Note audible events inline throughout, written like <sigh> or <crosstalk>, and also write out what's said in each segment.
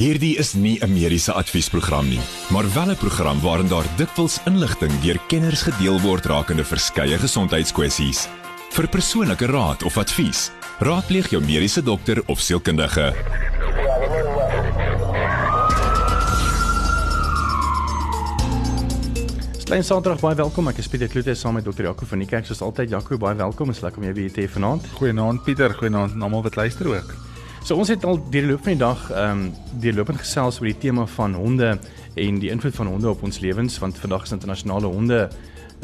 Hierdie is nie 'n mediese adviesprogram nie, maar wel 'n program waarin daar dikwels inligting deur kenners gedeel word rakende verskeie gesondheidskwessies. Vir persoonlike raad of advies, raadpleeg jou mediese dokter of sielkundige. Klein Saterdag baie welkom. Ek is Pieter Kloete saam met Dr. Jaco van die kerk. Soos altyd Jaco, baie welkom. Is lekker om jou weer te hê vanaand. Goeienaand Pieter, goeienaand aan almal wat luister ook. So ons het al deur die loop van die dag ehm um, deurlopend gesels oor die tema van honde en die invloed van honde op ons lewens want vandag is internasionale honde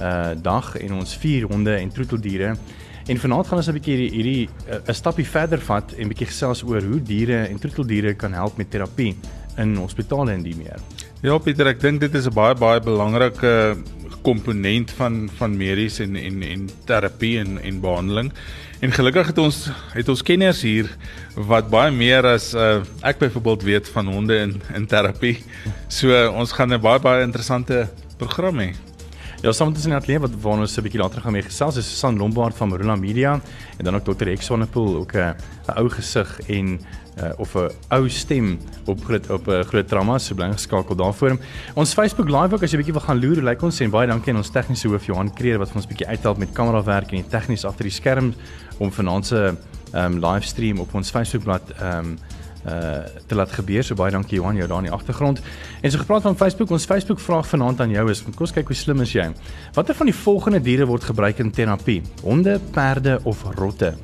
uh dag en ons vier honde en troeteldiere. En vanaand gaan ons 'n bietjie hierdie 'n uh, stapie verder vat en bietjie gesels oor hoe diere en troeteldiere kan help met terapie in hospitale en die meer. Ja Pieter, ek dink dit is 'n baie baie belangrike komponent van van medies en en en terapie en en behandeling. En gelukkig het ons het ons kenners hier wat baie meer as uh, ek byvoorbeeld weet van honde in in terapie. So uh, ons gaan 'n baie baie interessante program hê. Ja, saam met ons in die ateljee wat waar ons 'n bietjie later gaan mee gesels is Susan Lombard van Marula Media en dan ook Dr. Exonepool ook 'n ou gesig en uh, of 'n ou stem op groot op 'n uh, groot drama so bly geskakel daarvoor. Ons Facebook live ook as jy bietjie wil gaan loer, lyk ons en baie dankie aan ons tegniese hoof Johan Kreer wat vir ons bietjie uithelp met kamerawerk en die tegnies agter die skerm om vanaand se um, livestream op ons Facebookblad um, uh te laat gebeur. So baie dankie Johan jou daar in die agtergrond. En so gepraat van Facebook, ons Facebook vraag vanaand aan jou is, kom ons kyk hoe slim is jy. Watter van die volgende diere word gebruik in terapie? Honde, perde of rotte?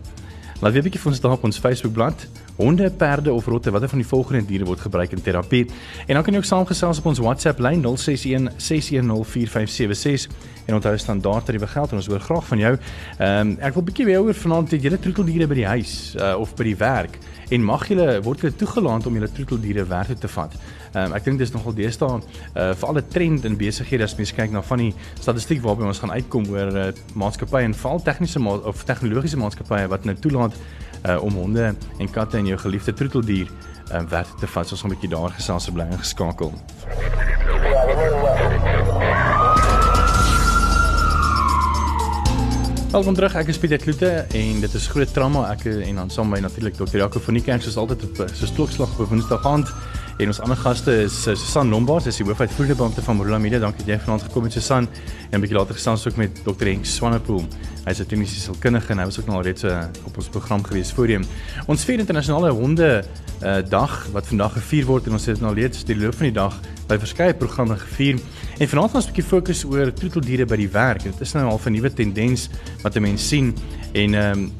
Laat weet 'n bietjie vir ons daar op ons Facebookblad. Honde, perde of rotte, watter van die volgende diere word gebruik in terapie? En dan kan jy ook saamgesels op ons WhatsApp lyn 061 6104576 en onthou standaard tariewe geld en ons hoor graag van jou. Ehm um, ek wil 'n bietjie weer oor vanaand het julle troeteldiere by die huis uh, of by die werk en mag julle word julle toegelaat om julle troeteldiere werk toe te vat? Ehm um, ek dink dis nogal deesdae uh, vir alle trend in besighede as mens kyk na van die statistiek waarby ons gaan uitkom oor uh, maatskappye en veral tegniese ma of tegnologiese maatskappye wat nou toelaat uh, om honde en katte en jou geliefde troeteldier um, werk te vat. So ons gaan 'n bietjie daar gesels bly ingeskakel. Welkom terug. Ek is Pieter Kloete en dit is groot trauma. Ek en dan saam met natuurlik Dr. Jaco van die kerk soos altyd op so klokslag op Woensdag aand. En ons ander gaste is Susan Lombard, sy is hoofuitvoerende beampte van Morula Media. Dankie dat jy vanaand gekom het Susan. En 'n bietjie later gesels ook met Dr. Henk Swanepoel. Hy's 'n kliniese sielkundige en hy was ook nog al reeds uh, op ons program gewees voorheen. Ons vier internasionale honde uh, dag wat vandag gevier word en ons het nou reeds die loop van die dag by verskeie programme gevier. En vanaand gaan ons 'n bietjie fokus oor troeteldiere by die werk. Dit is nou al 'n nuwe tendens wat mense sien en ehm um,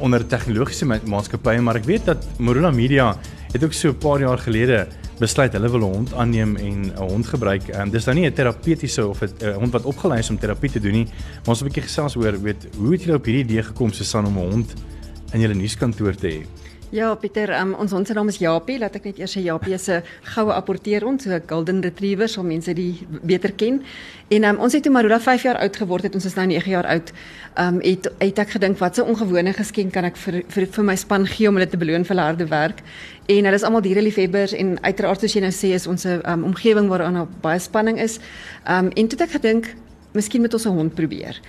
onder tegnologiese maatskappye, maar ek weet dat Morula Media het ook so 'n paar jaar gelede besluit hulle wil 'n hond aanneem en 'n hond gebruik. Ehm um, dis nou nie 'n terapeutiese of 'n hond wat opgelei is om terapie te doen nie, maar ons 'n bietjie gesels oor weet hoe het julle op hierdie idee gekom Susan om 'n hond in julle nuuskantoor te hê? Ja, Pieter, um, ons ons naam is Japie. Laat ek net eers sê Japie is 'n goue apporteer ons, 'n golden retriever, so mense die beter ken. En um, ons het toe Marula 5 jaar oud geword het, ons is nou 9 jaar oud. Um het het ek gedink wat 'n so ongewone geskenk kan ek vir vir vir my span gee om hulle te beloon vir hulle harde werk. En hulle is almal diereliefhebbers en uiteraard soos jy nou sê is ons 'n um, omgewing waaraan baie spanning is. Um en toe het ek gedink Miskien moet ons 'n hond probeer.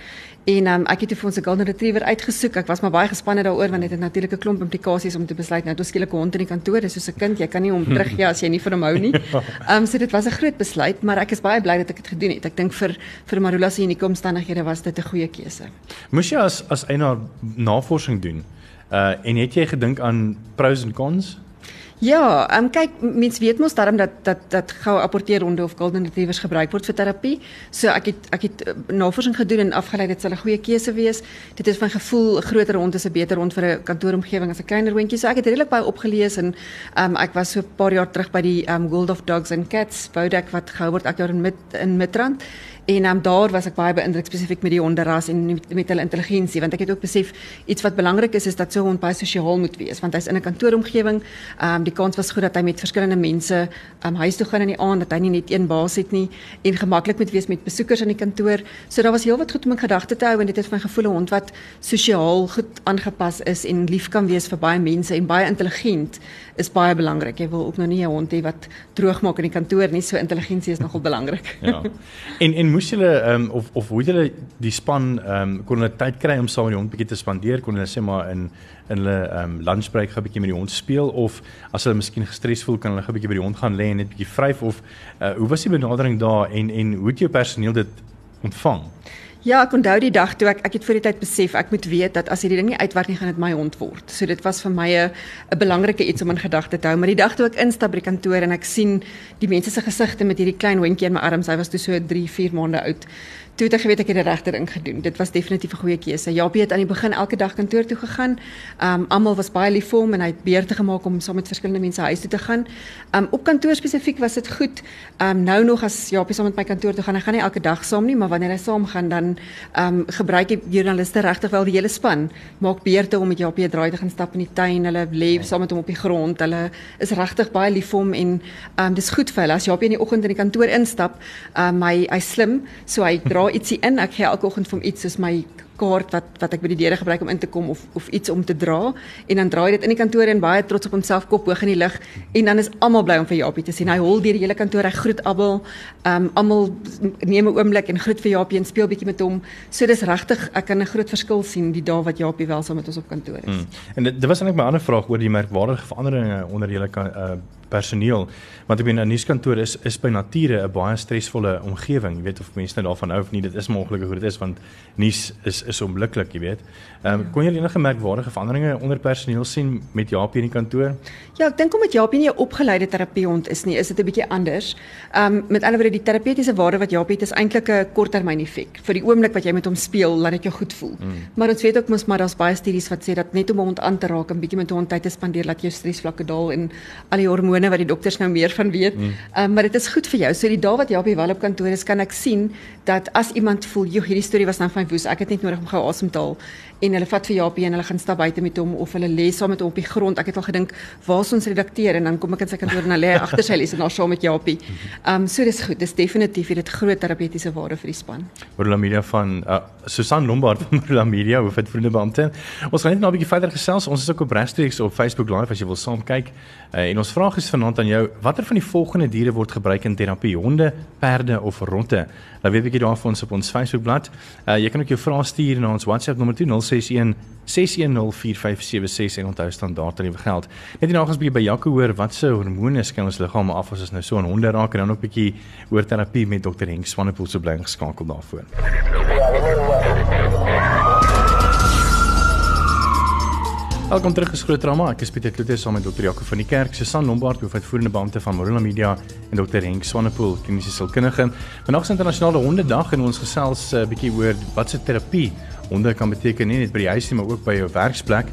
En um, ek het toe vir ons 'n golden retriever uitgesoek. Ek was maar baie gespanne daaroor want dit het natuurlik 'n klomp implikasies om te besluit nou toe skielik 'n hond in die kantoor is soos 'n kind. Jy kan nie hom <laughs> teruggee as jy nie van hom hou nie. <laughs> Ehm um, so dit was 'n groot besluit, maar ek is baie bly dat ek dit gedoen het. Ek dink vir vir Marula se unieke omstandighede was dit 'n goeie keuse. Moes jy as as eienaar navorsing doen? Uh en het jy gedink aan pros en cons? Ja, ehm um, kyk, mens weet mos daarom dat dat dat goue apporteerhonde of golden retrievers gebruik word vir terapie. So ek het ek het uh, navorsing gedoen en afgelei dit sal 'n goeie keuse wees. Dit is van gevoel 'n groter hond is 'n beter hond vir 'n kantooromgewing as 'n kleiner hondjie. So ek het redelik baie opgelees en ehm um, ek was so 'n paar jaar terug by die ehm um, World of Dogs and Cats Bodak wat gehou word ek daar in Mid in Midrand. En um, daar was ek baie beïndruk spesifiek met die honderras en met, met hulle intelligensie want ek het ook besef iets wat belangrik is is dat so 'n hond baie sosiaal moet wees want hy's in 'n kantooromgewing. Ehm um, die kans was goed dat hy met verskillende mense um, huis toe gaan in die aand dat hy nie net een baas het nie en gemaklik moet wees met besoekers in die kantoor. So daar was heelwat goed om in gedagte te hou en dit het my gevoel 'n hond wat sosiaal goed aangepas is en lief kan wees vir baie mense en baie intelligent is baie belangrik. Jy wil ook nou nie 'n hond hê wat droog maak in die kantoor nie. So intelligensie is nogal belangrik. ja. En en moes julle ehm um, of of hoe het julle die span ehm um, kon hulle tyd kry om saam met die hond bietjie te spandeer? Kon hulle sê maar in in hulle ehm um, lunchbreak gou bietjie met die hond speel of as hulle miskien gestres voel kan hulle gou bietjie by die hond gaan lê en net bietjie vryf of uh, hoe was die benadering daar en en hoe het jou personeel dit ontvang? Ja, ek onthou die dag toe ek ek het voor die tyd besef ek moet weet dat as hierdie ding nie uitwerk nie gaan dit my hond word. So dit was vir my 'n 'n belangrike iets om in gedagte te hou. Maar die dag toe ek instap by die kantoor en ek sien die mense se gesigte met hierdie klein hondjie in my arms, hy was toe so 3, 4 maande oud toe het ek geweet ek het die regte ding gedoen. Dit was definitief 'n goeie keuse. Japie het aan die begin elke dag kantoor toe gegaan. Um almal was baie lief vir hom en hy het beurte gemaak om saam met verskillende mense huis toe te gaan. Um op kantoor spesifiek was dit goed. Um nou nog as Japie saam met my kantoor toe gaan, hy gaan nie elke dag saam nie, maar wanneer hy saam gaan dan um gebruik die joernaliste regtig wel die hele span. Maak beurte om met Japie 'n draai te gaan stap in die tuin. Hulle lê saam met hom op die grond. Hulle is regtig baie lief vir hom en um dis goed vir hulle as Japie in die oggend in die kantoor instap. Um hy hy slim, so hy dra ietsie in. Ek gee elke oggend vir hom iets soos my kaart wat wat ek by die deure gebruik om in te kom of of iets om te dra en dan draai dit in die kantoor en baie trots op homself kop hoog in die lug en dan is almal bly om vir Japie te sien. Hy hol deur die hele kantoor, hy groet almal. Ehm um, almal neem 'n oomblik en groet vir Japie en speel bietjie met hom. So dis regtig ek kan 'n groot verskil sien die dae wat Japie wel saam met ons op kantoor is. Hmm. En dit, dit was eintlik my ander vraag oor die merkwaardige veranderinge onder julle uh, personeel. Want ek bedoel 'n nuuskantoor is is by nature 'n baie stresvolle omgewing jy weet of mense nou daarvan hou of nie dit is moontlik hoe dit is want nuus is is onmiddellik jy weet. Ehm um, kon jy enige merkwaardige veranderinge onder personeel sien met Japie in die kantoor? Ja ek dink omdat Japie nie 'n opgeleide terapeut is nie is dit 'n bietjie anders. Ehm um, met ander woorde die terapeutiese waarde wat Japie het is eintlik 'n korttermyn effek vir die oomblik wat jy met hom speel laat dit jou goed voel. Mm. maar ons weet ook mos maar daar's baie studies wat sê dat net om 'n hond aan te raak en bietjie met 'n hond tyd te spandeer laat jou stresvlakke daal en al die hormone wat die dokters nou meer van weet. Mm. Um, maar dit is goed vir jou. So die dae wat jy op die wel op kantoor is, kan ek sien dat as iemand voel, "Joh, hierdie storie was nou van woes. Ek het net nodig om gou asem te haal." En hulle vat vir Japie en hulle gaan stap buite met hom of hulle lê saam met hom op die grond. Ek het al gedink, "Waar is ons redakteur?" En dan kom ek in sy kantoor en hulle lê agter sy lees en daar saam met Japie. Ehm um, so dis goed. Dis definitief dit groot terapeutiese waarde vir die span. Marula Media van uh, Susan Lombard van <laughs> Marula Media, hoe het vriende beampte. Ons gaan net nou 'n bietjie verder gesels. Ons is ook op Regstreeks op Facebook Live as jy wil saam kyk. Uh, en ons vraag is vanaand aan jou, watter van die volgende diere word gebruik in terapie? Honde, perde of rotte? Laat weet bietjie daarvan ons op ons Facebookblad. Uh jy kan ook jou vrae stuur na ons WhatsApp nommer 061 6104576 en onthou standaard tariewe geld. Net hierna gaan ons bietjie by Jaco hoor wat se hormone skyn ons liggaam af as ons nou so aan honde raak en dan ook bietjie oor terapie met Dr. Henk Swanepoel so bly geskakel daarvoor. Welkom terug gesgroot drama. Ek is Pieter Kloete saam met Dr. Jaco van die Kerk, Susan Lombard, hoofuitvoerende beampte van Morula Media en Dr. Henk Swanepoel, kliniese sielkundige. Vandag is internasionale hondedag en ons gesels 'n uh, bietjie oor wat se terapie honde kan beteken nie net by die huis nie, maar ook by jou werksplek.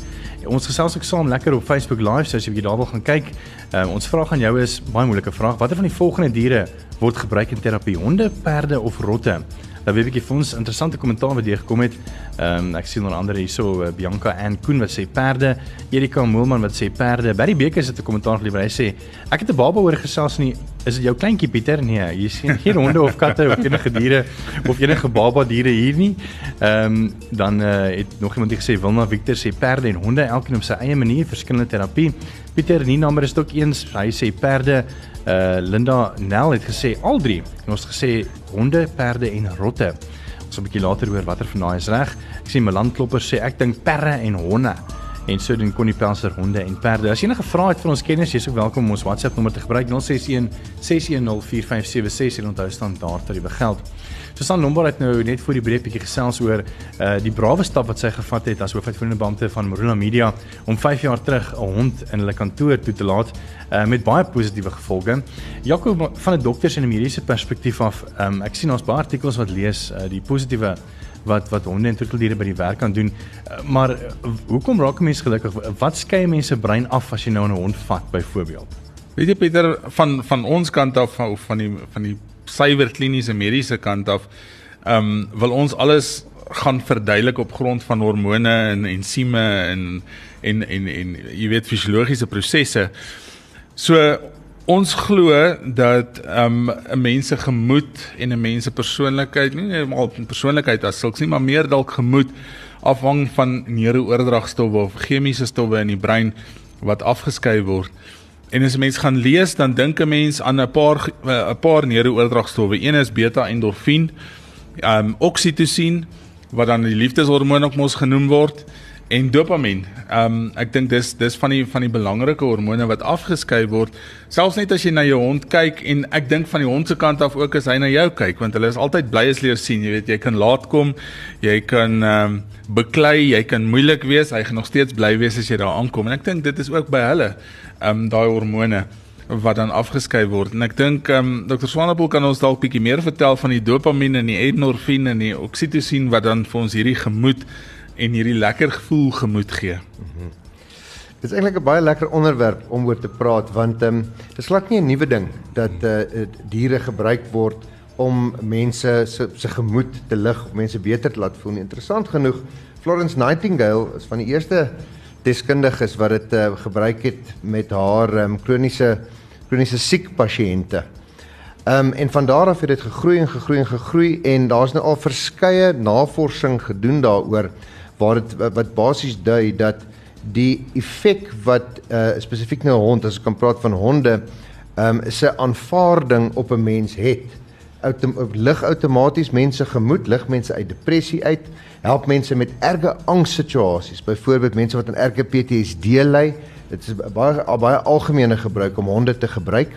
Ons gesels ook saam lekker op Facebook Live, so as jy daar wil gaan kyk. Um, ons vraag aan jou is baie moeilike vraag. Watter van die volgende diere word gebruik in terapie? Honde, perde of rotte? Dan weet ek vir ons interessante kommentaar wat jy gekom het. Ehm um, ek sien onder andere hierso uh, Bianca en Koen wat sê perde, Erika Moelman wat sê perde. Barry Becker het 'n kommentaar gelewer. Hy sê ek het 'n baba oor gesels nie. Is dit jou kleintjie Pieter? Nee, jy sien geen honde of katte of enige diere of enige baba diere hier nie. Ehm um, dan uh, het nog iemand gesê Wilna Victor sê perde en honde elkeen op sy eie manier verskillende terapie. Pieter Ninamer is ook eens. Hy sê perde uh Linda Nel het gesê al drie en ons het gesê honde, perde en rotte. Ons 'n bietjie later hoor watter van daai is reg. Ek sien Melan Klopper sê ek dink perre en honde en so doen Connie Pelser honde en perde. As jy enige vrae het vir ons kenners, jy's ook welkom om ons WhatsApp nommer te gebruik 061 610 4576 en onthou staan daar dat dit begeld. Susan Lombard het nou net voor die breek bietjie gesels oor uh die brawe stap wat sy gevat het as hoofuitvoerende beampte van Morula Media om 5 jaar terug 'n hond in hulle kantoor toe te laat uh met baie positiewe gevolge. Jaco van 'n dokters en 'n mediese perspektief af, um ek sien ons baie artikels wat lees uh die positiewe wat wat honde en troeteldiere by die werk kan doen. Maar uh, hoekom raak mense gelukkig? Wat skei mense brein af as jy nou 'n hond vat byvoorbeeld? Weet jy Pieter van van ons kant af van van die van die suiwer kliniese mediese kant af, ehm um, wil ons alles gaan verduidelik op grond van hormone en ensieme en en en en jy weet fisiologiese prosesse. So ons glo dat ehm, 'n um, mens se gemoed en 'n mens se persoonlikheid, nie net maar persoonlikheid as sulks nie, maar meer dalk gemoed afhang van neurooordragstowwe of chemiese stowwe in die brein wat afgeskei word en as 'n mens gaan lees, dan dink 'n mens aan 'n paar 'n paar neurooordragstowwe. Een is beta-endorfien, ehm um, oksitosien wat dan die liefdeshormoon ook mos genoem word en dopamien. Ehm um, ek dink dis dis van die van die belangrike hormone wat afgeskei word. Selfs net as jy na jou hond kyk en ek dink van die hond se kant af ook as hy na jou kyk want hulle is altyd bly as leer sien, jy weet jy kan laat kom, jy kan ehm um, beklei, jy kan moeilik wees, hy gaan nog steeds bly wees as jy daar aankom en ek dink dit is ook by hulle ehm um, daai hormone wat dan afgeskei word. En ek dink ehm um, Dr. Swanepoel kan ons dalk bietjie meer vertel van die dopamien en die endorfien en die oksitosien wat dan vir ons hierdie gemoed en hierdie lekker gevoel gemoed gee. Dit is eintlik 'n baie lekker onderwerp om oor te praat want ehm um, dis glad nie 'n nuwe ding dat eh uh, diere gebruik word om mense se se gemoed te lig, om mense beter te laat voel. Interessant genoeg, Florence Nightingale is van die eerste deskundiges wat dit uh, gebruik het met haar ehm um, kroniese kroniese siek pasiënte. Ehm um, en van daar af het dit gegroei en gegroei en gegroei en daar's nou al verskeie navorsing gedoen daaroor waar dit wat basies dui dat die effek wat uh, spesifiek nou hond as ek kan praat van honde ehm um, se aanvaarding op 'n mens het outom lig outomaties mense gemoed lig mense uit depressie uit help mense met erge angssituasies byvoorbeeld mense wat aan erge PTSD ly dit is baie baie algemene gebruik om honde te gebruik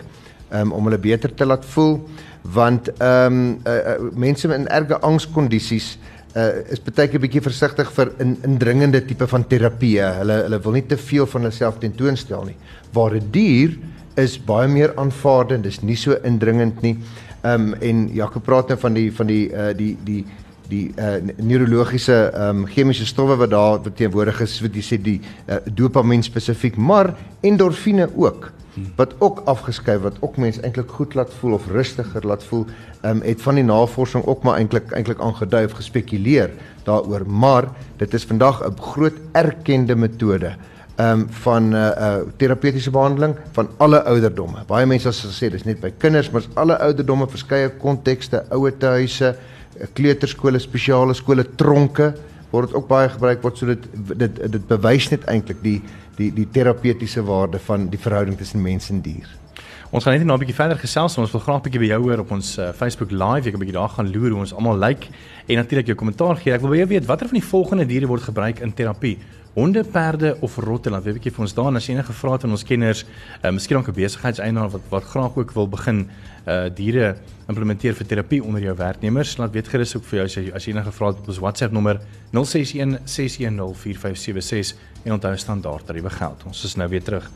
um, om hulle beter te laat voel want ehm um, uh, uh, mense in erge angskondisies uh, is baie keer bietjie versigtig vir 'n in, indringende tipe van terapie. Hulle hulle wil nie te veel van hulself tentoonstel nie. Waar 'n die dier is baie meer aanvaardend, dis nie so indringend nie. Ehm um, en Jakob praat nou van die van die uh die die die uh neurologiese ehm um, chemiese stowwe wat daar teenwoordig is, wat jy sê die uh, dopamien spesifiek, maar endorfine ook wat ook afgeskei wat ook mense eintlik goed laat voel of rustiger laat voel, ehm um, het van die navorsing ook maar eintlik eintlik aangedui of gespekuleer daaroor, maar dit is vandag 'n groot erkende metode ehm um, van 'n uh, uh, terapeutiese behandeling van alle ouderdomme. Baie mense het gesê dis net by kinders, maar alle ouderdomme, verskeie kontekste, ouete huise, kleuterskole, spesiale skole, tronke word ook baie gebruik word so dit dit dit bewys net eintlik die die die terapeutiese waarde van die verhouding tussen mens en dier. Ons gaan net nou 'n bietjie verder gesels, ons wil graag 'n bietjie by jou hoor op ons uh, Facebook live. Ek 'n bietjie daar gaan loer hoe ons almal lyk like, en natuurlik jou kommentaar gee. Ek wil by jou weet watter van die volgende diere word gebruik in terapie? Honde, perde of rotte? Laat weet 'n bietjie vir ons daar en as enige vrae het van ons kenners, uh, miskien ook 'n besigheidseienaar wat wat graag ook wil begin uh diere implementeer vir terapie onder jou werknemers. Laat weet gerus ook vir jou as jy as enige vrae het op ons WhatsApp nommer 061 610 4576 en onthou standaard tariewe geld. Ons is nou weer terug.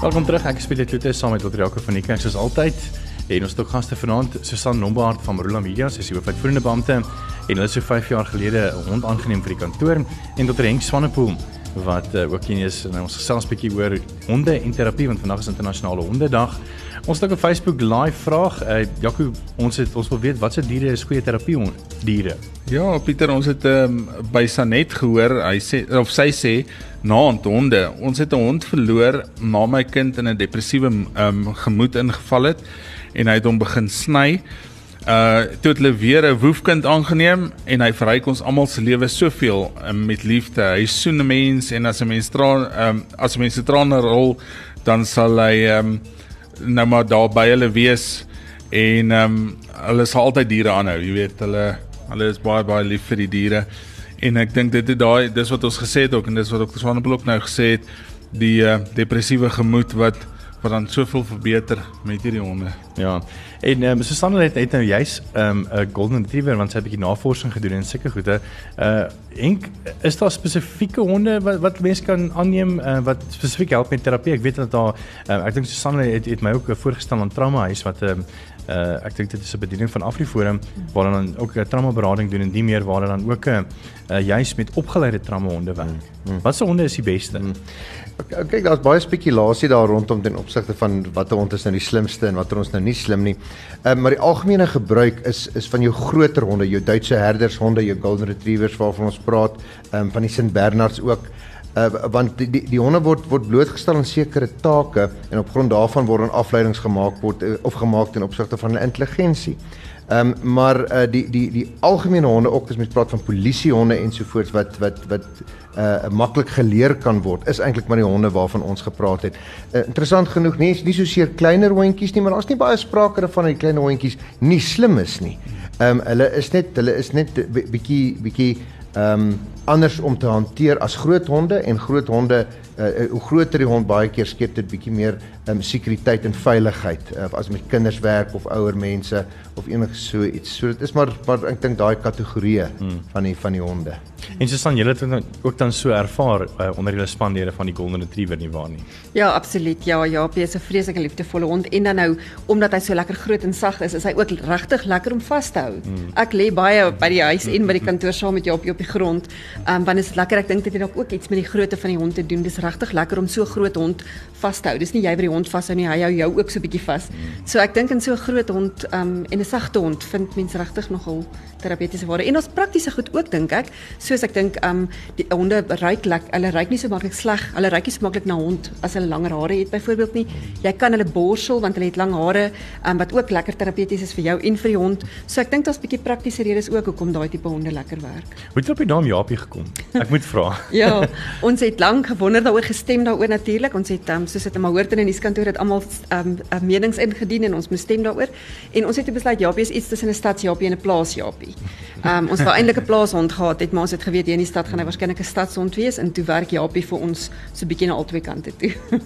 Welkom terug. Ek speel dit Lute saam met. Jaco van die kerk soos altyd. En ons het ook gaste vanaand, Susan Lombard van Marula Media, sy is die hoofuitvoerende beampte en hulle het so 5 jaar gelede 'n hond aangeneem vir die kantoor en Dr. Henk Swanepoel wat uh, ook hier is en ons gesels 'n bietjie oor honde en terapie want vandag is internasionale hondedag. Ons het ook 'n Facebook live vraag. Uh, Jaco, ons het ons wil weet watse diere is goeie terapie diere? Ja, Pieter, ons het um, by Sanet gehoor, hy sê of sy sê naand honde. Ons het 'n hond verloor na my kind in 'n depressiewe um, gemoed ingeval het en hy het hom begin sny. Uh toe het hulle weer 'n woefkind aangeneem en hy verryk ons almal se lewe soveel um, met liefde. Hy soen 'n mens en as 'n mens traan um, as 'n mens se trane rol, dan sal hy um, nou maar daar by hulle wees en um, hulle sal altyd diere aanhou, jy weet, hulle hulle is baie baie lief vir die diere. En ek dink dit is daai dis wat ons gesê het ook en dis wat ook Swanepoel nou gesê het, die uh, depressiewe gemoed wat wat dan soveel verbeter met hierdie honde. Ja. En ehm um, Susanna het, het nou juis ehm, 'n um, golden retriever want sy het 'n bietjie navorsing gedoen en sulke goede. Uh en is daar spesifieke honde wat wat mense kan aanneem uh, wat spesifiek help met terapie? Ek weet dat daar uh, ek dink Susanna het, het my ook voorgestel aan trauma huis wat ehm um, uh ek dink dit is 'n bediening van AfriForum waar hulle dan ook 'n trauma berading doen en die meer waar hulle dan ook 'n uh, juis met opgeleide trauma honde werk. Mm. Mm. Wat se honde is die beste? Mm. Kyk, daar's baie spekulasie daar rondom ten opsigte van watter hond is nou die slimste en watter ons nou nie slim nie. Ehm uh, maar die algemene gebruik is is van jou groter honde, jou Duitse herdershonde, jou golden retrievers waarvan ons praat, ehm um, van die St Bernards ook. Uh, want die die, die honde word word blootgestel aan sekere take en op grond daarvan word dan afleidings gemaak word uh, of gemaak ten opsigte van hulle intelligensie. Ehm um, maar uh, die die die algemene honde ook as mens praat van polisiehonde ensovoorts wat wat wat uh maklik geleer kan word is eintlik maar die honde waarvan ons gepraat het. Uh, interessant genoeg, nie nie so seer kleiner hondjies nie, maar daar's nie baie sprake van die klein hondjies nie slim is nie. Ehm um, hulle is net hulle is net bietjie bietjie ehm um, anders om te hanteer as groot honde en groot honde uh, hoe groter die hond baie keer skep dit bietjie meer um, sekuriteit en veiligheid uh, as met kinders werk of ouer mense of enigiets so iets. So dit is maar maar ek dink daai kategorieë hmm. van die van die honde. En so staan julle ook dan so ervaar uh, onder julle spanlede van die golden retriever nie waar nie. Ja, absoluut. Ja, ja, hy is 'n vreeslike liefdevolle hond en dan nou omdat hy so lekker groot en sag is, is hy ook regtig lekker om vas te hou. Hmm. Ek lê baie by die huis en by die kantoor saam met jou op die grond. Ehm um, want dit is lekker. Ek dink dit het ook iets met die grootte van die hond te doen. Dis regtig lekker om so groot hond vas te hou. Dis nie jy wat die hond vashou nie, hy hou jou ook so 'n bietjie vas. So ek dink in so 'n groot hond ehm um, en 'n sagte hond vind mense regtig nogal terapeutiese waarde. En ons praktiese goed ook dink ek. Soos ek dink ehm um, die honde ruik lekker. Hulle ruik nie so maklik sleg. Hulle ruik nie so maklik na hond as hulle langer hare het byvoorbeeld nie. Jy kan hulle borsel want hulle het lang hare ehm um, wat ook lekker terapeuties is vir jou en vir die hond. So ek dink daar's 'n bietjie praktiese redes ook hoekom daai tipe honde lekker werk. Hoe het jy op die naam Japie gekom? Ek moet vra. <laughs> ja, ons het lank gewonder daaroor gestem daaroor natuurlik. Ons het um, soos dit my hoort in die nuuskantoor het almal ehm um, menings ingedien en ons moes stem daaroor. En ons het besluit Japie is iets tussen 'n stadsjapie en 'n plaasjapie. Ehm um, ons wou eintlik 'n plaashond gehad het, maar ons het geweet hier in die stad gaan hy waarskynlik 'n stadshond wees en toe werk Japie vir ons so bietjie na albei kante toe. <laughs>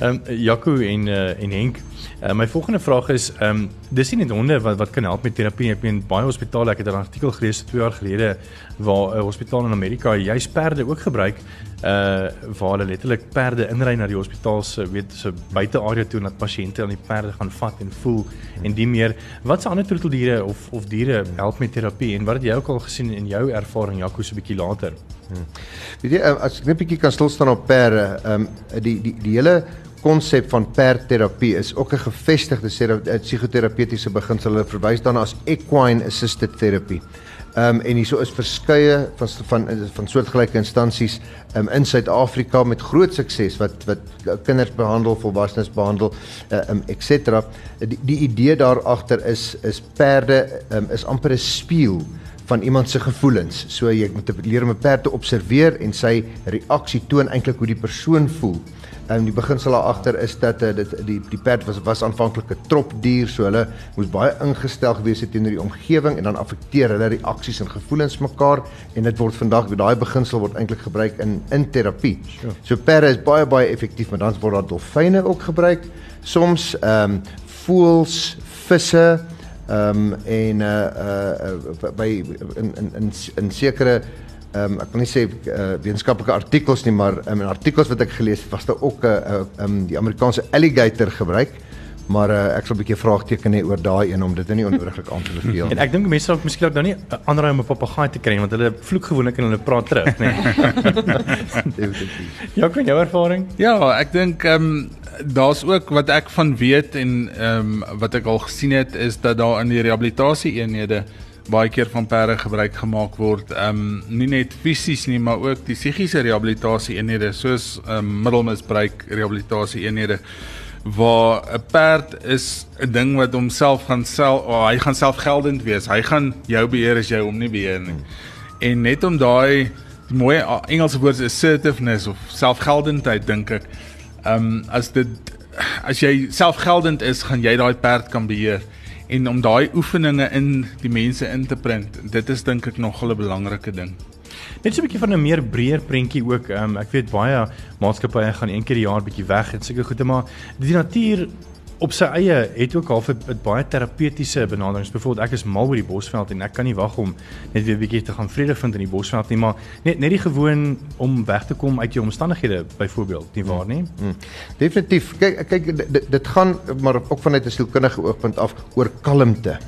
Ehm um, Jaco en uh, en Henk, uh, my volgende vraag is ehm um, dis nie net honde wat wat kan help met terapie. Ek meen baie hospitale, ek het 'n artikel gelees 2 jaar gelede waar 'n uh, hospitaal in Amerika juis perde ook gebruik uh waar hulle letterlik perde inry na die hospitaal se weet se buite area toe dat pasiënte aan die perde gaan vat en voel en die meer. Wat se ander troeteldiere of of diere help met terapie en wat het jy ook al gesien in jou ervaring Jaco so 'n bietjie later? Hmm. weet jy uh, as ek net 'n bietjie kan stil staan op perde um die die die hele konsep van perdterapie is ook 'n gevestigde uh, psigoterapeutiese beginsel. Hulle verwys daarna as equine assisted therapy Ehm um, en hierso is verskeie van van van soortgelyke instansies um, in Suid-Afrika met groot sukses wat wat kinders behandel, volwassenes behandel, ehm uh, um, et cetera. Die, die idee daar agter is is perde um, is amper 'n spieël van iemand se gevoelens. So jy moet leer om 'n perd te observeer en sy reaksie toon eintlik hoe die persoon voel. En die beginsel daar agter is dat uh, dit die die perd was was aanvanklik 'n tropdier, so hulle moes baie ingestel gewees het teenoor die omgewing en dan affekteer hulle reaksies en gevoelens mekaar en dit word vandag daai beginsel word eintlik gebruik in in terapie. Sure. So perde is baie baie effektief, maar dan word daar dolfyne ook gebruik. Soms ehm um, voëls, visse ehm um, en uh uh by in in in, in sekere ehm um, ek wil nie sê uh, wetenskaplike artikels nie, maar um, in artikels wat ek gelees het, was daar ook 'n uh, uh, um, die Amerikaanse alligator gebruik. Maar uh, ek sal 'n bietjie vraagteken hê oor daai een om dit nie onnodiglik aan te beveel nie. En ek dink mense sal miskien ook nou nie ander om 'n papegaai te kry want hulle vloek gewoonlik en hulle praat terug, nê. ja, kan jou ervaring? Ja, ek dink ehm um, daar's ook wat ek van weet en ehm um, wat ek al gesien het is dat daar in die rehabilitasie eenhede baie keer van perde gebruik gemaak word. Ehm um, nie net fisies nie, maar ook die psigiese rehabilitasie eenhede soos ehm um, middelmisbruik rehabilitasie eenhede waar 'n perd is 'n ding wat homself gaan self oh, hy gaan selfgeldend wees. Hy gaan jou beheer as jy hom nie beheer nie. En net om daai mooi Engelse woord assertiveness of selfgeldendheid dink ek. Ehm um, as dit as jy selfgeldend is, gaan jy daai perd kan beheer en om daai oefeninge in die mense in te print. Dit is dink ek nog 'n belangrike ding. Net so 'n bietjie van 'n meer breër prentjie ook. Um, ek weet baie maatskappye gaan een keer die jaar bietjie weg en seker goede maar die natuur op sy eie het ook half 'n baie terapeutiese benaderings. Byvoorbeeld ek is mal oor die Bosveld en ek kan nie wag om net weer 'n bietjie te gaan vrede vind in die Bosveld nie, maar net net die gewoon om weg te kom uit jou omstandighede byvoorbeeld, nie waar nie? Hmm. Definitief. Kyk kyk dit, dit gaan maar ook vanuit 'n sielkundige oogpunt af oor kalmte.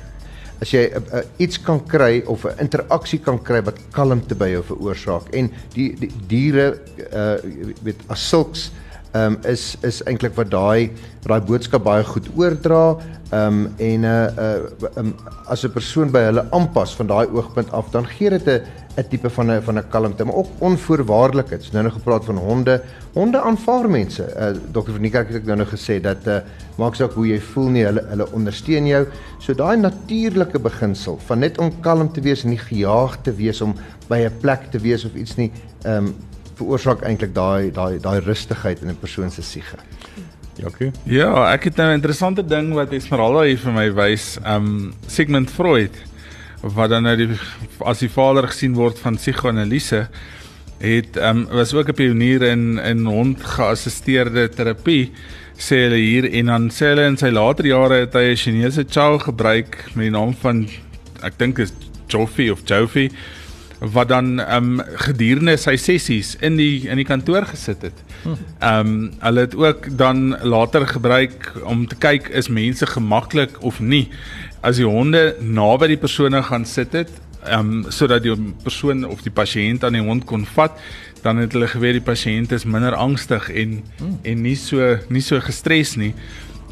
As jy uh, uh, iets kan kry of 'n interaksie kan kry wat kalmte by jou veroorsaak. En die, die diere uh weet as sulks ehm um, is is eintlik wat daai daai boodskap baie goed oordra ehm um, en 'n uh, uh, um, as 'n persoon by hulle aanpas van daai oogpunt af dan gee dit 'n 'n tipe van 'n van 'n kalmte, maar ook onvoorwaardelikheid. Ons nou nou gepraat van honde. Honde aanvaar mense. Uh, Dokter van Niekerk het ek nou nou gesê dat uh, maak saak hoe jy voel nie, hulle hulle ondersteun jou. So daai natuurlike beginsel van net om kalm te wees en nie gejaag te wees om by 'n plek te wees of iets nie, ehm um, veroorsaak eintlik daai daai daai rustigheid in 'n persoon se siege. Jaco. Ja, ek het nou 'n interessante ding wat Esmeralda hier vir my wys. Um Sigmund Freud wat dan nou die as die vader gesien word van psigoanalise het um was ook 'n pionier in in hond geassisteerde terapie sê hulle hier en dan sê hulle in sy later jare het hy 'n Chinese chow gebruik met die naam van ek dink is Joffy of Joffy wat dan ehm um, gedurende sy sessies in die in die kantoor gesit het. Ehm um, hulle het ook dan later gebruik om te kyk is mense gemaklik of nie as die honde naby die persone gaan sit het, ehm um, sodat die persoon of die pasiënt aan die hond kon vat, dan het hulle geweet die pasiënt is minder angstig en hmm. en nie so nie so gestres nie.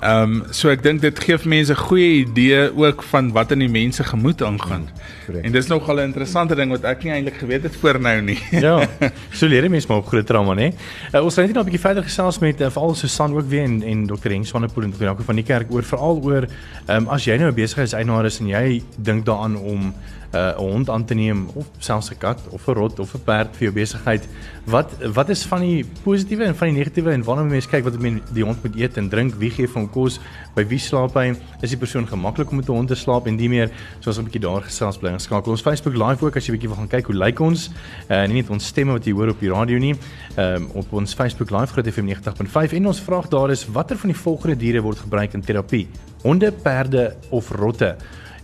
Ehm um, so ek dink dit gee mense 'n goeie idee ook van wat in die mense gemoed aangaan. Ja, en dis nogal 'n interessante ding wat ek nie eintlik geweet het voor nou nie. ja. <laughs> So leer mense maar op groot trauma, né? Uh, ons het net nog 'n bietjie verder gesels met uh, veral Susan ook weer en en Dr. Henk Swanepoel en Dr. Jaco van die kerk oor veral oor ehm um, as jy nou 'n besigheidseienaar is en jy dink daaraan om uh, 'n hond aan te neem of selfs 'n kat of 'n rot of 'n perd vir jou besigheid. Wat wat is van die positiewe en van die negatiewe en wanneer mense kyk wat men die hond moet eet en drink, wie gee van kos, by wie slaap hy? Is die persoon gemaklik om met 'n hond te slaap en die meer soos 'n bietjie daar gesels bly geskakel. Ons Facebook live ook as jy bietjie wil gaan kyk hoe lyk ons. Uh, nie net ons stemme wat jy hoor op die radio nie. Ehm um, op ons Facebook live Groot FM 90.5 en ons vraag daar is watter van die volgende diere word gebruik in terapie? Honde, perde of rotte?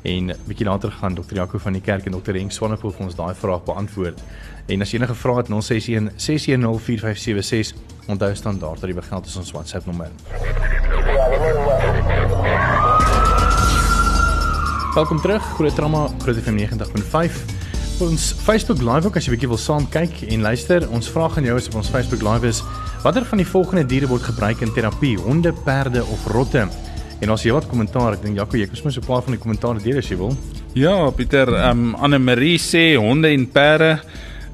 En bietjie later gaan dokter Jaco van die kerk en dokter Henk Swanepoel vir ons daai vraag beantwoord. En as enige vrae het 061 6104576 onthou standaard dat die begeld is ons WhatsApp nommer. Welkom terug Groot Drama Groot FM 90.5 ons Facebook live ook as jy bietjie wil saam kyk en luister. Ons vraag aan jou is op ons Facebook live is watter van die volgende diere word gebruik in terapie? Honde, perde of rotte? En ons het wat kommentaar. Ek dink Jaco, jy kan so 'n paar van die kommentaare deel as jy wil. Ja, Pieter, ehm um, Anne Marie sê honde en perde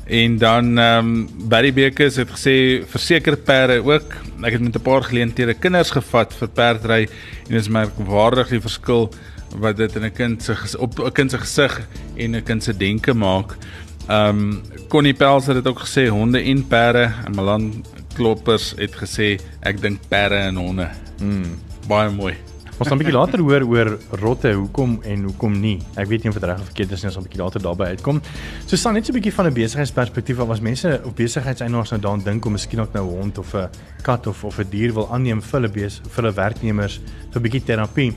en dan ehm um, Barry Bekes het gesê verseker perde ook. Ek het met 'n paar geleenthede kinders gevat vir perdry en dit is merkwaardig die verskil wat dit in 'n kind se op 'n kind se gesig en 'n kind se denke maak. Ehm um, Connie Pels het dit ook gesê honde en perde en Malan Kloppers het gesê ek dink perde en honde. Mm, baie mooi. Ons gaan 'n bietjie later hoor oor rotte, hoekom en hoekom nie. Ek weet nie of dit reg of verkeerd is nie, ons gaan 'n bietjie later daarby uitkom. So staan net so 'n bietjie van 'n besigheidsperspektief af as mense op besigheidseienaars nou daaraan dink om miskien ook nou 'n hond of 'n kat of of 'n dier wil aanneem vir hulle bes vir hulle werknemers vir 'n bietjie terapie.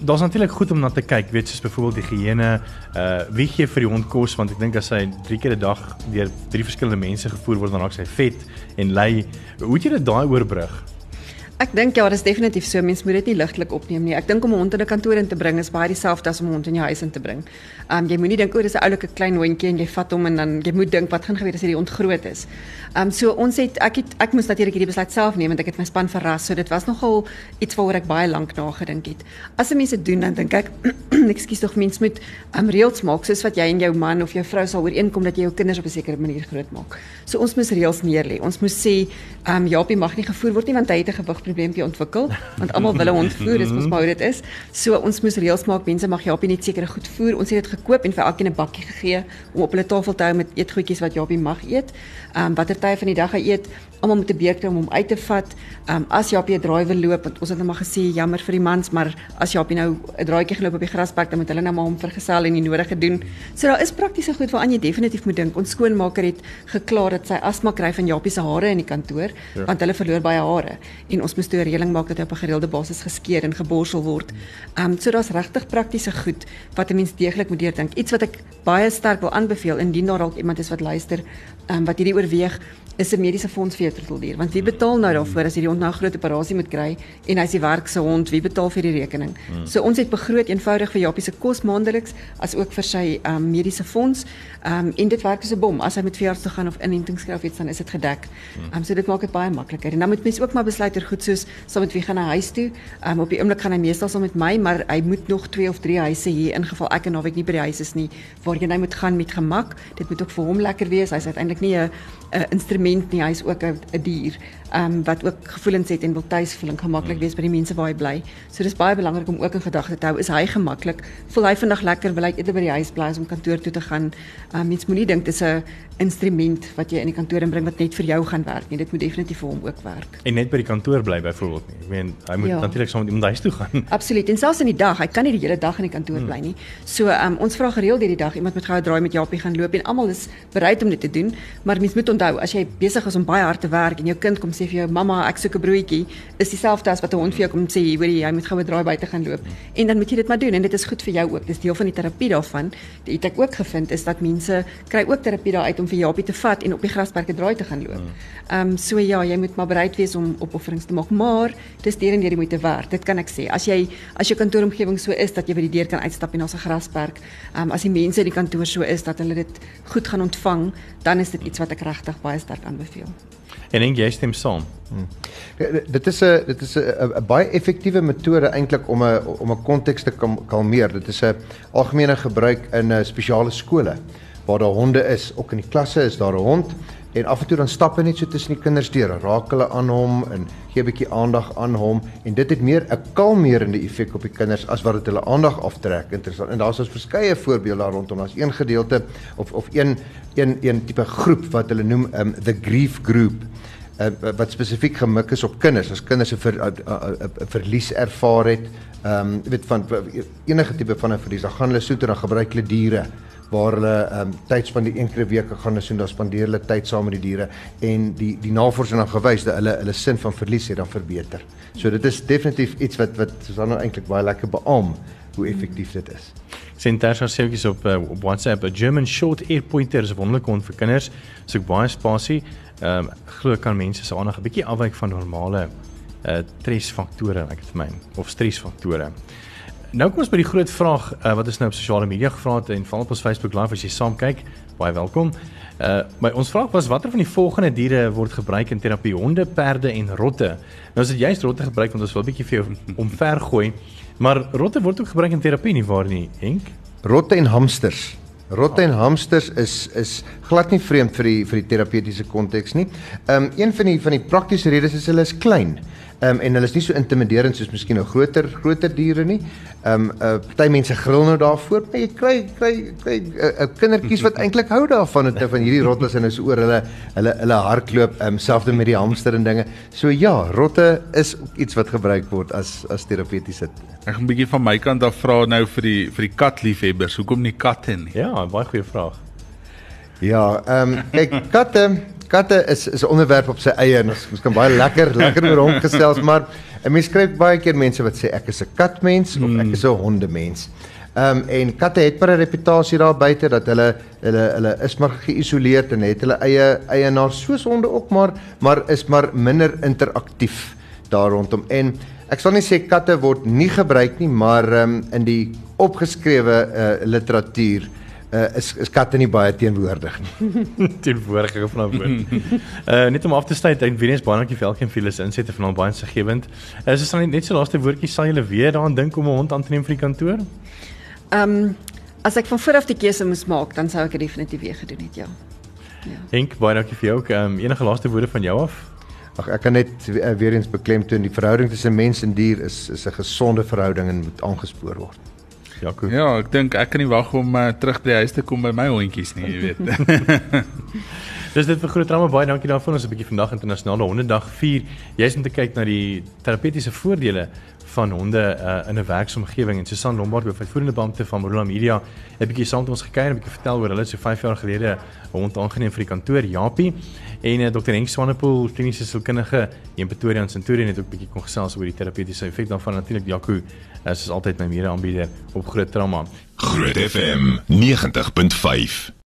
Daar's natuurlik goed om na te kyk, weet soos byvoorbeeld die higiëne, uh wie gee vir die hond kos want ek dink as hy 3 keer 'n dag deur drie verskillende mense gevoer word dan raak hy vet en ly. Hoe het jy dit daai oorbrug? Ek dink ja, dis definitief so. Mens moet dit nie ligtelik opneem nie. Ek dink om 'n hond in 'n kantoor in te bring is baie dieselfde as om 'n hond in jou huis in te bring. Um jy moenie dink o, dis 'n oulike klein hondjie en jy vat hom en dan jy moet dink wat gaan gebeur as hy die hond groot is. Um so ons het ek het ek moes natuurlik hierdie besluit self neem want ek het my span verras. So dit was nogal iets waaroor ek baie lank nagedink het. As 'n mens dit doen dan dink ek <clears throat> ekskuus tog mens moet um reëls maak soos wat jy en jou man of jou vrou sal ooreenkom dat jy jou kinders op 'n sekere manier groot maak. So ons moet reëls neerlê. Ons moet sê um Japie mag nie gevoer word nie want hy het 'n gewigprobleempie ontwikkel want almal wil 'n hond voer, dis mos maar hoe dit is. So ons moes reëls maak, mense mag Japie net sekere goed voer. Ons het dit gekoop en vir elkeen 'n bakkie gegee om op hulle tafel te hou met eetgoedjies wat Japie mag eet. Ehm um, watter tye van die dag hy eet, almal moet 'n beker om hom uit te vat. Ehm um, as Japie 'n draai wil loop, want ons het net nou maar gesê jammer vir die mans, maar as Japie nou 'n draaitjie geloop op die grasperk, dan moet hulle nou maar hom vergesel en die nodige doen. So daar is praktiese goed waaraan jy definitief moet dink. Ons skoonmaker het geklaar dat sy asma kry van Japie se hare in die kantoor, ja. want hulle verloor baie hare en ons moet 'n reëling maak dat hy op 'n gereelde basis geskeer en geborsel word. Ehm um, so daar's regtig praktiese goed wat 'n mens deeglik moet deurdink. Iets wat ek baie sterk wil aanbeveel indien daar dalk iemand is wat luister, um, wat hierdie oorweeg, is 'n mediese fonds vir troeteldier? Want wie betaal nou daarvoor as jy die hond nou 'n groot operasie moet kry en hy's die werk se hond, wie betaal vir die rekening? Hmm. So ons het begroot eenvoudig vir Japie se kos maandeliks as ook vir sy um, mediese fonds. Um, en dit werk as 'n bom. As hy met veearts toe gaan of inentings kry of iets dan is dit gedek. Ehm um, so dit maak dit baie makliker. En dan moet mens ook maar besluit er goed soos saam met wie gaan hy huis toe. Um, op die oomblik gaan hy meestal saam met my, maar hy moet nog 2 of 3 huise hier in geval ek en naweek nie by die huis is nie waar jy nou moet gaan met gemak. Dit moet ook vir hom lekker wees. Hy's uiteindelik nie 'n 'n instrument nie, hy's ook 'n dier ehm um, wat ook gevoelens het en wil tuis voel en gemaklik wees by die mense waar hy bly. So dis baie belangrik om ook in gedagte te hou, is hy gemaklik? Voel hy vandag lekker? Wil hy eerder by die huis bly as om kantoor toe te gaan? Ehm um, mens moenie dink dis 'n instrument wat jy in die kantoor inbring wat net vir jou gaan werk nie. Dit moet definitief vir hom ook werk. En net by die kantoor bly byvoorbeeld nie. Ek meen hy moet ja. natuurlik saam met iemand huis toe gaan. <laughs> Absoluut. En selfs in die dag, hy kan nie die hele dag in die kantoor hmm. bly nie. So um, ons vra gereeld hierdie dag iemand moet gou 'n draai met Japie gaan loop en almal is bereid om dit te doen, maar mens moet onthou as jy besig is om baie hard te werk en jou kind kom sê vir jou mamma ek soek 'n broodjie, is dieselfde as wat 'n hond vir jou kom sê hoor jy moet gou 'n draai buite gaan loop. En dan moet jy dit maar doen en dit is goed vir jou ook. Dis deel van die terapie daarvan. Dit het ek ook gevind is dat mense kry ook terapie daar uit om vir Japie te vat en op die grasperke draai te gaan loop. Hmm. Ehm um, so ja, jy moet maar bereid wees om opofferings te maak, maar dis deur en deur die moeite werd. Dit kan ek sê. As jy as jou kantooromgewing so is dat jy by die deur kan uitstap en daar's 'n grasperk, ehm um, as die mense in die kantoor so is dat hulle dit goed gaan ontvang, dan is dit iets wat ek regtig baie sterk aanbeveel. En dink jy stem saam? Hmm. Dit is 'n dit is 'n baie effektiewe metode eintlik om 'n om 'n konteks te kalmeer. Dit is 'n algemene gebruik in 'n spesiale skole waar daar honde is. Ook in die klasse is daar 'n hond en af en toe dan stap hy net so tussen die kinders deur, raak hulle aan hom en gee 'n bietjie aandag aan hom en dit het meer 'n kalmerende effek op die kinders as wat dit hulle aandag aftrek. Interessant. En daar's ons verskeie voorbeelde daar rondom. Daar's een gedeelte of of een een een tipe groep wat hulle noem um, the grief group uh, wat spesifiek gemik is op kinders. As kinders 'n ver, uh, uh, uh, verlies ervaar het, ehm um, weet van enige tipe van 'n verlies, dan gaan hulle soet en dan gebruik hulle diere waar hulle ehm um, tyd spandeer een keer 'n week gaan hulle so dan spandeer hulle tyd saam met die diere en die die navorsing het gewys dat hulle hulle sin van verlies het dan verbeter. So dit is definitief iets wat wat Susanna eintlik baie lekker beamoen hoe effektief dit is. Sien daar sou seetjies op uh, op WhatsApp 'n German short ear pointer is 'n wonderlike hond vir kinders. Soek baie spasie. Ehm um, glo kan mense se aandag 'n bietjie afwyk van normale uh stresfaktore, ek het vir my of stresfaktore. Nou kom ons by die groot vraag uh, wat ons nou op sosiale media gevra het en val op ons Facebook live as jy saam kyk. Baie welkom. Uh my ons vraag was watter van die volgende diere word gebruik in terapie? Honde, perde en rotte. Nou as dit juist rotte gebruik want ons wil 'n bietjie vir jou omver gooi. Maar rotte word ook gebruik in terapie nie waar nie, Henk? Rotte en hamsters. Rotte en hamsters is is glad nie vreemd vir die vir die terapeutiese konteks nie. Ehm um, een van die van die praktiese redes is hulle is klein. Ehm um, en hulle is nie so intimiderend soos miskien nou groter groter diere nie. Ehm um, uh, party mense gril nou daarvoor, maar jy kry kry kry 'n uh, uh, kindertjies wat eintlik hou daarvan het van hierdie rotte en is oor hulle hulle hulle hardloop ehm um, selfs met die hamster en dinge. So ja, rotte is ook iets wat gebruik word as as terapeutiese. Ek gaan 'n bietjie van my kant af vra nou vir die vir die katliefhebbers, hoekom nie katte nie? Ja, baie goeie vraag. Ja, ehm um, ek katte katte is is 'n onderwerp op sy eie en ons, ons kan baie lekker <laughs> lekker oor hom gesels, maar 'n mens kry baie keer mense wat sê ek is 'n katmens of ek is 'n hondemens. Ehm um, en katte het maar 'n reputasie daar buite dat hulle hulle hulle is maar geïsoleerd en het hulle eie eienaars soos honde ook maar maar is maar minder interaktief daar rondom. En ek sal nie sê katte word nie gebruik nie, maar ehm um, in die opgeskrewe uh, literatuur uh, is is katte nie baie teenwoordig nie. <laughs> teenwoordig van 'n woord. Uh <laughs> net om af te sluit, en weer eens baie dankie vir elkeen vir julle insette van al baie segewend. Uh, is dit net so laaste woordjie sal julle weer daaraan dink om 'n hond aan te neem vir die kantoor? Ehm um, as ek van vooraf die keuse moes maak, dan sou ek dit definitief weer gedoen het, ja. Ja. Henk, baie dankie vir jou ook. Ehm um, enige laaste woorde van jou af? Ag ek kan net weer eens beklemtoon die verhouding tussen mens en dier is is 'n gesonde verhouding en moet aangespoor word. Jaco. Ja, ek dink ek kan nie wag om uh, terug by die huis te kom by my hondjies nie, jy weet. <laughs> Dis dit vir groot drama baie dankie daarvoor ons 'n bietjie vandag internasionale hondedag vier. Jy's om te kyk na die terapeutiese voordele van honde uh, in 'n werksomgewing en Susan Lombard hoof uitvoerende beampte van Marula Media het 'n bietjie saam met ons gekuier en 'n bietjie vertel oor hulle so 5 jaar gelede 'n hond aangeneem vir die kantoor Japie en uh, Dr Henk Swanepoel kliniese sielkundige in Pretoria en Centurion het ook 'n bietjie kon gesels oor die terapeutiese effek daarvan natuurlik Jaco is altyd my mede aanbieder op groot trauma. Groot FM 90.5